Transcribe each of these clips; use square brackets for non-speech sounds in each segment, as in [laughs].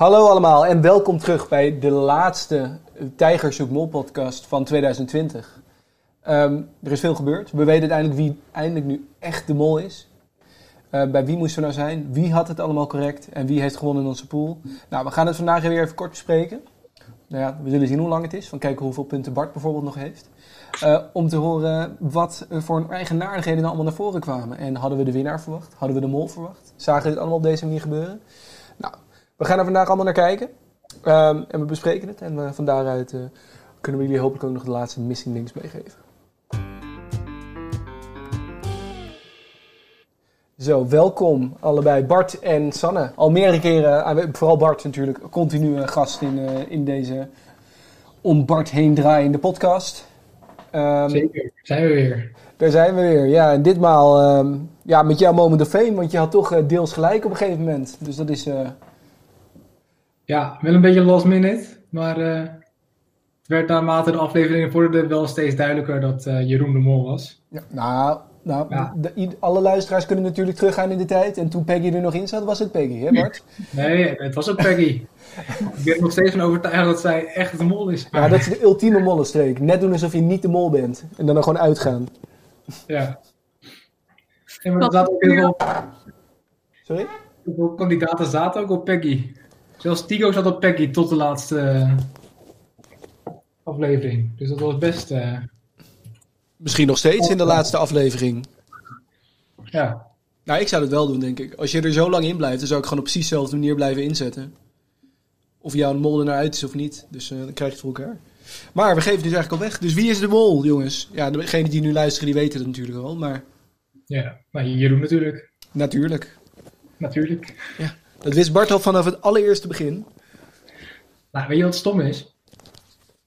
Hallo allemaal en welkom terug bij de laatste Tijger zoekt Mol podcast van 2020. Ehm, er is veel gebeurd. We weten uiteindelijk wie eindelijk nu echt de mol is. Uh, bij wie moesten we nou zijn? Wie had het allemaal correct? En wie heeft gewonnen in onze pool? Nou, we gaan het vandaag weer even kort bespreken. Nou ja, we zullen zien hoe lang het is. Van kijken hoeveel punten Bart bijvoorbeeld nog heeft. Uh, om te horen wat voor eigenaardigheden nou allemaal naar voren kwamen. En hadden we de winnaar verwacht? Hadden we de mol verwacht? Zagen we dit allemaal op deze manier gebeuren? Nou, we gaan er vandaag allemaal naar kijken. Um, en we bespreken het. En uh, van daaruit uh, kunnen we jullie hopelijk ook nog de laatste missing links meegeven. Zo, welkom allebei Bart en Sanne. Al meerdere keren, vooral Bart natuurlijk, continu gast in, uh, in deze om Bart heen draaiende podcast. Um, Zeker, zijn we weer. Daar zijn we weer, ja. En ditmaal um, ja, met jouw moment of fame, want je had toch uh, deels gelijk op een gegeven moment. Dus dat is... Uh... Ja, wel een beetje last minute, maar het werd naarmate de afleveringen vorderden wel steeds duidelijker dat Jeroen de Mol was. Ja, nou, nou, ja. de, alle luisteraars kunnen natuurlijk teruggaan in de tijd. En toen Peggy er nog in zat, was het Peggy, hè Bart? [laughs] Nee, het was ook Peggy. [laughs] ik ben er nog steeds van overtuigd dat zij echt de mol is. Ja, dat is de ultieme mollenstreek. Net doen alsof je niet de mol bent. En dan er gewoon uitgaan. Ja. [laughs] En maar dat ook heel Sorry? Veel kandidaten zaten ook op Peggy. Zelfs Tigo zat op Peggy tot de laatste aflevering. Dus dat was best... Uh... Misschien nog steeds in de laatste aflevering. Ja. Nou, ik zou het wel doen, denk ik. Als je er zo lang in blijft, dan zou ik gewoon op precies dezelfde manier blijven inzetten. Of jouw mol er naar uit is of niet. Dus uh, dan krijg je het voor elkaar. Maar we geven dus eigenlijk al weg. Dus wie is de mol, jongens? Ja, degenen die nu luisteren, die weten het natuurlijk al. Maar... Ja, maar Jeroen natuurlijk. Natuurlijk. Natuurlijk. Ja, dat wist Bart al vanaf het allereerste begin. Nou, weet je wat stom is?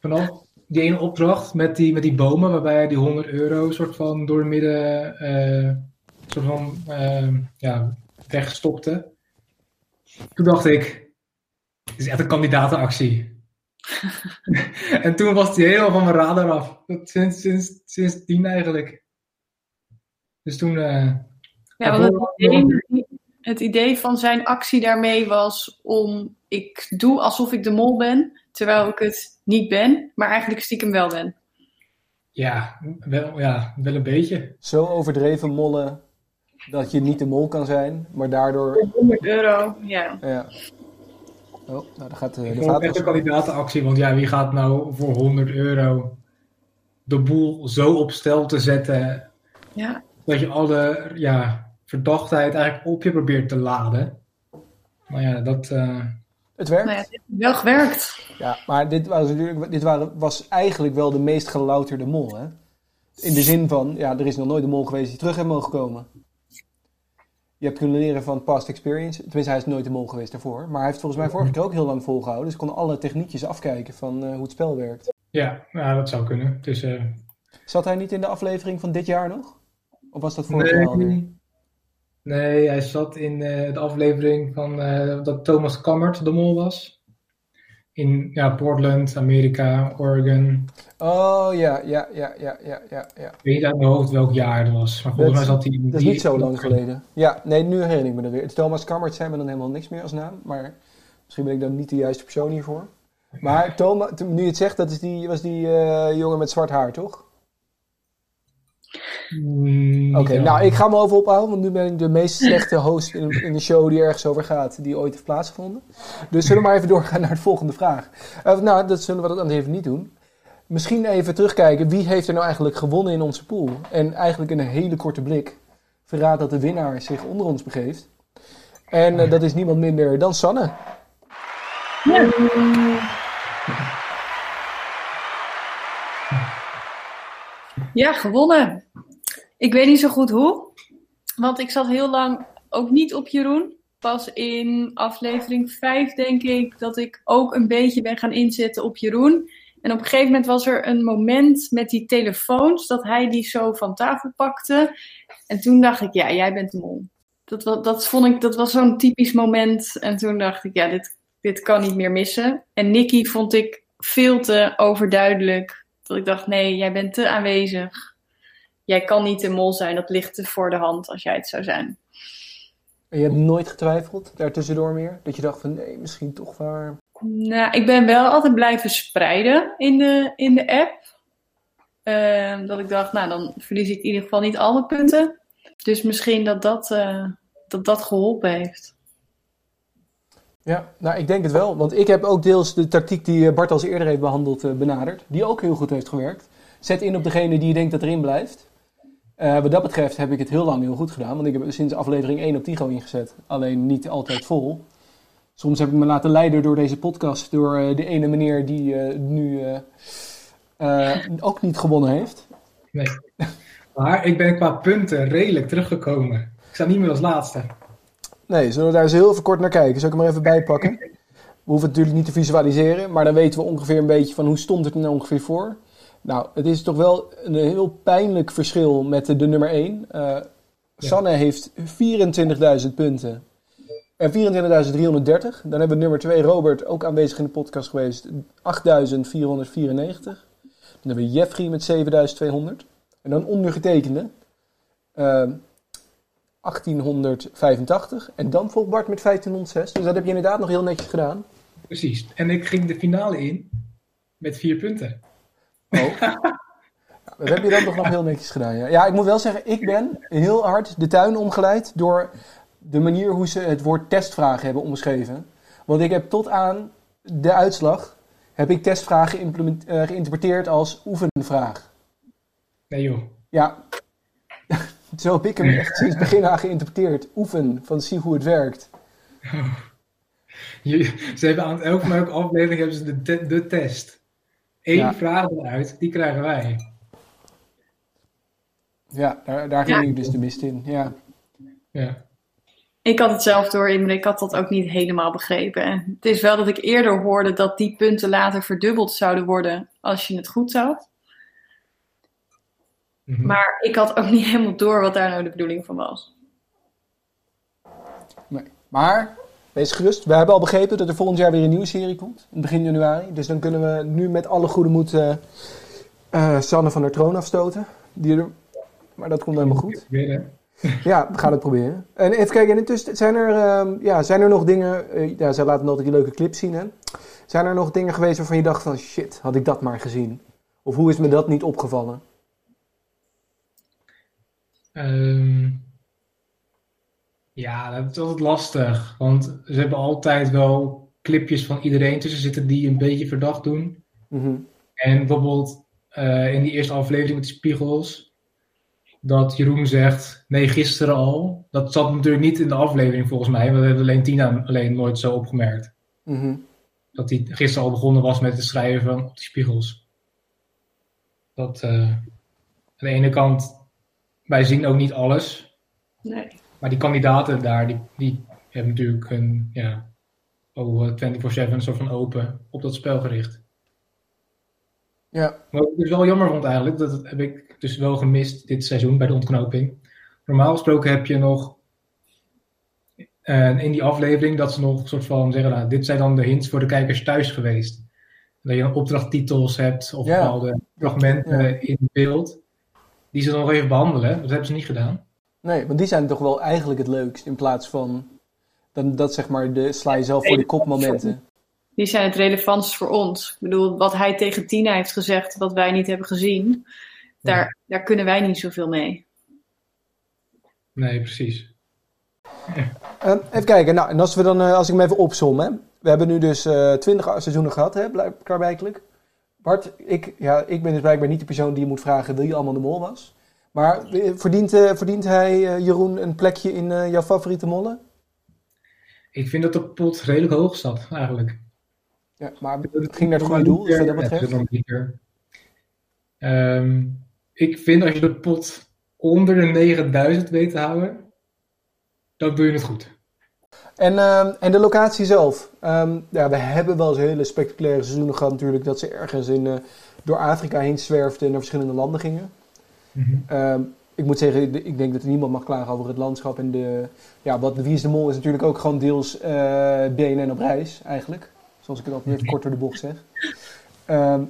Vanaf die ene opdracht met die, met die bomen, waarbij hij die 100 euro soort van door het midden uh, soort van uh, ja, wegstopte. Toen dacht ik, dit is echt een kandidatenactie. [laughs] en toen was hij helemaal van mijn radar af. Dat, sinds, sinds, sindsdien eigenlijk. Dus toen... Uh, ja, want het idee, het idee van zijn actie daarmee was om... Ik doe alsof ik de mol ben, terwijl ik het niet ben, maar eigenlijk stiekem wel ben. Ja, wel, ja, wel een beetje. Zo overdreven mollen dat je niet de mol kan zijn, maar daardoor... 100 euro, ja. ja. Oh, nou, dan gaat de, de vaat echt een kandidatenactie, want ja, wie gaat nou voor 100 euro de boel zo op stel te zetten ja. dat je alle ja, verdachtheid eigenlijk op je probeert te laden. Maar ja, dat... Uh... Het werkt. Nou ja, het heeft wel gewerkt. Ja, maar dit was, natuurlijk, dit waren, was eigenlijk wel de meest gelouterde mol, hè? In de zin van, ja, er is nog nooit een mol geweest die terug heeft mogen komen. Je hebt kunnen leren van past experience. Tenminste, hij is nooit de mol geweest daarvoor. Maar hij heeft volgens mij vorige keer ook heel lang volgehouden. Dus kon alle techniekjes afkijken van uh, hoe het spel werkt. Ja, ja, dat zou kunnen. Dus, uh... Zat hij niet in de aflevering van dit jaar nog? Of was dat vorig jaar alweer? Nee, hij zat in uh, de aflevering van dat Thomas Kammert de mol was. In ja, Portland, Amerika, Oregon. Oh ja, ja, ja, ja, ja, ja. Ik weet uit mijn hoofd welk jaar het was. Maar volgens mij zat hij Dat is niet zo lang geleden. Ja, nee, nu herinner ik me dat weer. Thomas Kammert zijn we dan helemaal niks meer als naam. Maar misschien ben ik dan niet de juiste persoon hiervoor. Maar Thomas, nu je het zegt, dat is die, was die uh, jongen met zwart haar, toch? Oké, okay, nou ik ga me over ophouden, want nu ben ik de meest slechte host in, in de show die ergens over gaat, die ooit heeft plaatsgevonden. Dus zullen we maar even doorgaan naar de volgende vraag. Uh, nou, dat zullen we dan even niet doen. Misschien even terugkijken, wie heeft er nou eigenlijk gewonnen in onze pool? En eigenlijk in een hele korte blik verraadt dat de winnaar zich onder ons begeeft. En uh, dat is niemand minder dan Sanne. Ja. Ja, gewonnen. Ik weet niet zo goed hoe. Want ik zat heel lang ook niet op Jeroen. Pas in aflevering 5 denk ik dat ik ook een beetje ben gaan inzetten op Jeroen. En op een gegeven moment was er een moment met die telefoons dat hij die zo van tafel pakte. En toen dacht ik, ja, jij bent de mol. Dat, dat, vond ik, dat was zo'n typisch moment. En toen dacht ik, ja, dit, dit kan niet meer missen. En Nicky vond ik veel te overduidelijk dat ik dacht, nee, jij bent te aanwezig. Jij kan niet de mol zijn, dat ligt te voor de hand als jij het zou zijn. En je hebt nooit getwijfeld daartussendoor meer? Dat je dacht van nee, misschien toch waar. Nou, ik ben wel altijd blijven spreiden in de, in de app. Ehm, dat ik dacht, nou dan verlies ik in ieder geval niet alle punten. Dus misschien dat dat, eh, dat, dat geholpen heeft. Ja, nou ik denk het wel. Want ik heb ook deels de tactiek die Bart als eerder heeft behandeld eh, benaderd. Die ook heel goed heeft gewerkt. Zet in op degene die je denkt dat erin blijft. Uh, wat dat betreft heb ik het heel lang heel goed gedaan. Want ik heb sinds aflevering 1 op Tigo ingezet. Alleen niet altijd vol. Soms heb ik me laten leiden door deze podcast. Door uh, de ene meneer die uh, nu ook niet gewonnen heeft. Nee. Maar ik ben qua punten redelijk teruggekomen. Ik sta niet meer als laatste. Nee, zullen we daar eens heel even kort naar kijken? Zal ik hem er even bij pakken? We hoeven het natuurlijk niet te visualiseren. Maar dan weten we ongeveer een beetje van hoe stond het er nou ongeveer voor. Nou, het is toch wel een heel pijnlijk verschil met de, de nummer 1. Uh, Sanne ja. heeft 24.000 punten. En 24.330. Dan hebben we nummer 2 Robert, ook aanwezig in de podcast geweest, 8.494. Dan hebben we Jeffrey met 7.200. En dan ondergetekende uh, 1885. En dan volgt Bart met 1506. Dus dat heb je inderdaad nog heel netjes gedaan. Precies. En ik ging de finale in met 4 punten. Oh. [laughs] Dat heb je dan toch nog heel netjes gedaan. Ja. ja, ik moet wel zeggen, ik ben heel hard de tuin omgeleid door de manier hoe ze het woord testvragen hebben omschreven. Want ik heb tot aan de uitslag, heb ik testvragen uh, geïnterpreteerd als oefenvraag. Nee joh. Ja, [laughs] zo heb ik hem echt sinds begin aan geïnterpreteerd. Oefen, van zie hoe het werkt. [laughs] Oh. Je, ze hebben aan elke aflevering hebben ze de, te de test. Eén ja. vraag eruit, die krijgen wij. Ja, daar, daar ging ja. ik dus de mist in. Ja. ja. Ik had het zelf door ik had dat ook niet helemaal begrepen. En het is wel dat ik eerder hoorde dat die punten later verdubbeld zouden worden als je het goed zat. Mm -hmm. Maar ik had ook niet helemaal door wat daar nou de bedoeling van was. Nee. Maar Wees gerust. We hebben al begrepen dat er volgend jaar weer een nieuwe serie komt. In begin januari. Dus dan kunnen we nu met alle goede moed uh, uh, Sanne van der troon afstoten. Die er... Maar dat komt helemaal goed. Ja, we gaan het proberen. En even kijken, intussen zijn er, uh, ja, zijn er nog dingen... Uh, ja, zij laten altijd die leuke clips zien, hè? Zijn er nog dingen geweest waarvan je dacht van... Shit, had ik dat maar gezien? Of hoe is me dat niet opgevallen? Um... Ja, dat is altijd lastig. Want ze hebben altijd wel clipjes van iedereen tussen zitten die een beetje verdacht doen. Mm -hmm. En bijvoorbeeld uh, in die eerste aflevering met die spiegels, dat Jeroen zegt, nee, gisteren al. Dat zat natuurlijk niet in de aflevering volgens mij, want we hebben alleen Tina alleen nooit zo opgemerkt. Mm -hmm. Dat hij gisteren al begonnen was met het schrijven van op die spiegels. Dat uh, aan de ene kant, wij zien ook niet alles. Nee. Maar die kandidaten daar, die, die hebben natuurlijk een ja, oh, 24-7 een soort van open op dat spel gericht. Ja. Wat ik dus wel jammer vond eigenlijk, dat heb ik dus wel gemist dit seizoen bij de ontknoping. Normaal gesproken heb je nog uh, in die aflevering dat ze nog een soort van zeggen, nou, dit zijn dan de hints voor de kijkers thuis geweest. Dat je dan opdrachttitels hebt of bepaalde fragmenten in beeld. Die ze dan nog even behandelen. Dat hebben ze niet gedaan. Nee, want die zijn toch wel eigenlijk het leukst. In plaats van dan, dat zeg maar de sla je zelf voor de kop momenten. Die zijn het relevantst voor ons. Ik bedoel, wat hij tegen Tina heeft gezegd, wat wij niet hebben gezien, daar, daar kunnen wij niet zoveel mee. Nee, precies. Ehm, even kijken, nou, en als, we dan, eh, als ik hem even opsom, hè. We hebben nu dus eh 20 seizoenen gehad, hè. Bart, ik, ja, ik ben dus blijkbaar niet de persoon die je moet vragen wie allemaal de mol was. Maar eh, verdient, eh, verdient hij, eh, Jeroen, een plekje in jouw favoriete mollen? Ik vind dat de pot redelijk hoog staat, eigenlijk. Ja, maar het ging naar het goede doel, wat dat betreft. Ehm, ik vind als je de pot onder de 9000 weet te houden, dan doe je het goed. En, ehm, en de locatie zelf. Ehm, ja, we hebben wel eens hele spectaculaire seizoenen gehad natuurlijk. Dat ze ergens in, door Afrika heen zwerfden en naar verschillende landen gingen. Ehm, ik moet zeggen, ik denk dat er niemand mag klagen over het landschap. En de, ja, wat Wie is de Mol is natuurlijk ook gewoon deels eh BNN op reis eigenlijk. Zoals ik het altijd even kort door de bocht zeg. Ehm,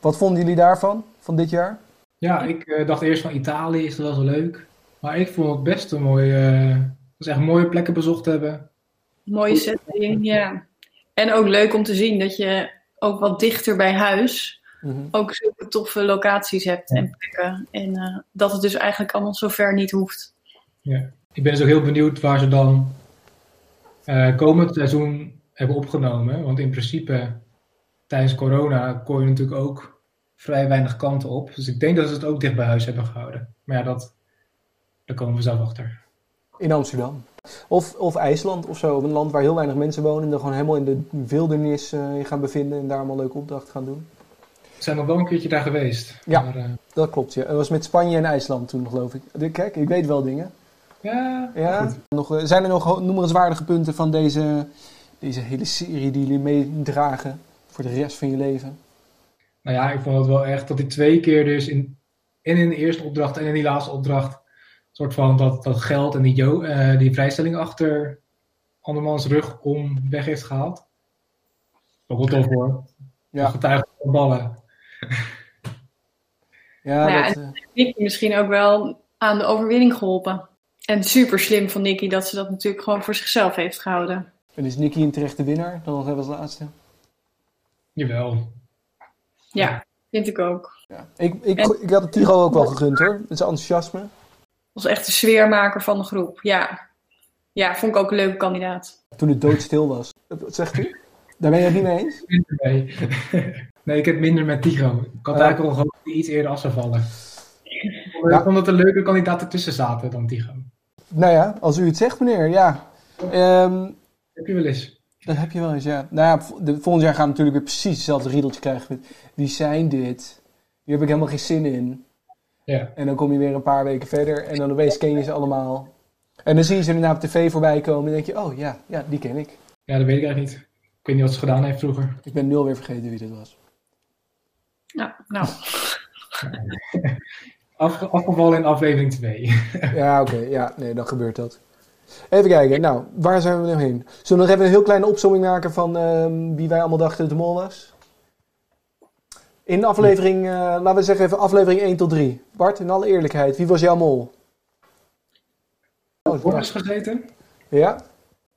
wat vonden jullie daarvan, van dit jaar? Ja, ik eh, dacht eerst van Italië is dat wel zo leuk. Maar ik vond het best een mooi, eh, Dus echt mooie plekken bezocht hebben. Mooie setting, ja. En ook leuk om te zien dat je ook wat dichter bij huis Mhm. ook zulke toffe locaties hebt en plekken. En eh, dat het dus eigenlijk allemaal zo ver niet hoeft. Ik ben dus ook heel benieuwd waar ze dan eh, komend seizoen hebben opgenomen. Want in principe tijdens corona kon je natuurlijk ook vrij weinig kanten op. Dus ik denk dat ze het ook dicht bij huis hebben gehouden. Maar ja, dat, daar komen we zelf achter. In Amsterdam. Of, of IJsland of zo. Een land waar heel weinig mensen wonen. En dan gewoon helemaal in de wildernis eh, je gaan bevinden. En daar allemaal leuke opdrachten gaan doen. Zijn nog wel een keertje daar geweest. Ja. Maar, eh, Dat klopt, ja. Dat was met Spanje en IJsland toen, geloof ik. Kijk, ik weet wel dingen. ja, Ja. goed. Nog, eh, zijn er nog noemenswaardige punten van deze, deze hele serie die jullie meedragen voor de rest van je leven? Nou ja, ik vond het wel echt dat die twee keer dus in, en in de eerste opdracht en in die laatste opdracht soort van dat, dat geld en die, jo, eh, die vrijstelling achter andermans rug om weg heeft gehaald. Ook wel tof hoor. Ja. Getuigd van ballen. [laughs] Ja, Nou ja, dat, eh, Nicky misschien ook wel aan de overwinning geholpen. En super slim van Nicky dat ze dat natuurlijk gewoon voor zichzelf heeft gehouden. en is Nicky een terechte winnaar? Dan nog even als laatste. Jawel. Ja, vind ik ook. Ja. Ik, ik, En- ik had het Tiro ook wel gegund hoor. Met zijn enthousiasme. Was echt de sfeermaker van de groep. Ja. Ja, vond ik ook een leuke kandidaat. Toen het doodstil was. Wat zegt u? Daar ben je het niet mee eens? Mee. Nee, ik heb minder met Tigo. Ik had eigenlijk al gehoopt dat iets eerder af zou vallen. Ja. Ik vond dat er leuke kandidaten tussen zaten dan Tigo. Nou ja, als u het zegt meneer, ja. Ehm, Heb je wel eens? dat heb je wel eens, ja. Nou ja, de, volgend jaar gaan we natuurlijk weer precies hetzelfde riedeltje krijgen. Met, wie zijn dit? Hier heb ik helemaal geen zin in. Ja. En dan kom je weer een paar weken verder en dan opeens ken je ze allemaal. En dan zie je ze inderdaad op tv voorbij komen en denk je, oh ja, ja, die ken ik. ja, dat weet ik eigenlijk niet. Ik weet niet wat ze gedaan heeft vroeger. Ik ben nul weer vergeten wie dit was. Ja, nou. [laughs] Af, afgevallen in aflevering 2. [laughs] Ja, oké, ja, nee, dan gebeurt dat. Even kijken, nou, waar zijn we nu heen? Zullen we nog even een heel kleine opzomming maken van ehm, wie wij allemaal dachten dat de mol was? In aflevering, eh, laten we zeggen even aflevering 1 tot 3. Bart, in alle eerlijkheid, wie was jouw mol? Boris gezeten. Ja?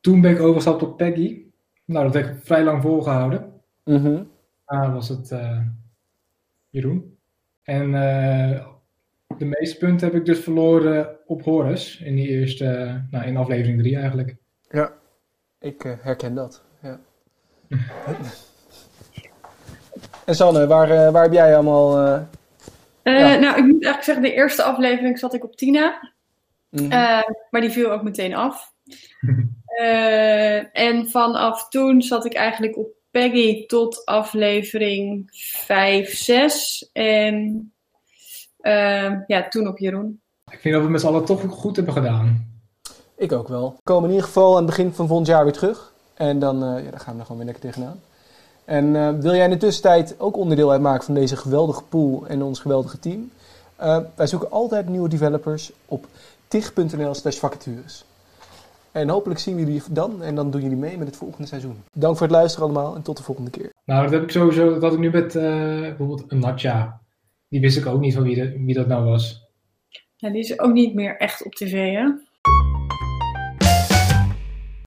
Toen ben ik overgestapt op Peggy. Nou, dat heb ik vrij lang volgehouden. Mhm. Daarna was het eh, Jeroen. En eh, de meeste punten heb ik dus verloren op Horus. In die eerste, nou in aflevering 3 eigenlijk. Ja, ik eh, herken dat. Ja. [laughs] en Sanne, waar, eh, waar heb jij allemaal... eh, Eh, Ja. Nou, ik moet eigenlijk zeggen, de eerste aflevering zat ik op Tina. mhm. Eh, maar die viel ook meteen af. [laughs] Eh, en vanaf toen zat ik eigenlijk op Peggy tot aflevering 5, 6. En eh, ja, toen op Jeroen. Ik vind dat we met z'n allen toch goed hebben gedaan. Ik ook wel. We komen in ieder geval aan het begin van volgend jaar weer terug. En dan, eh, ja, dan gaan we er gewoon weer lekker tegenaan. En eh, wil jij in de tussentijd ook onderdeel uitmaken van deze geweldige pool en ons geweldige team? Eh, wij zoeken altijd nieuwe developers op tig.nl slash vacatures. En hopelijk zien we jullie dan en dan doen jullie mee met het volgende seizoen. Dank voor het luisteren allemaal en tot de volgende keer. Nou, dat heb ik sowieso, dat had ik nu met eh, bijvoorbeeld een Natja. Die wist ik ook niet van wie, de- wie dat nou was. Ja, die is ook niet meer echt op tv, hè?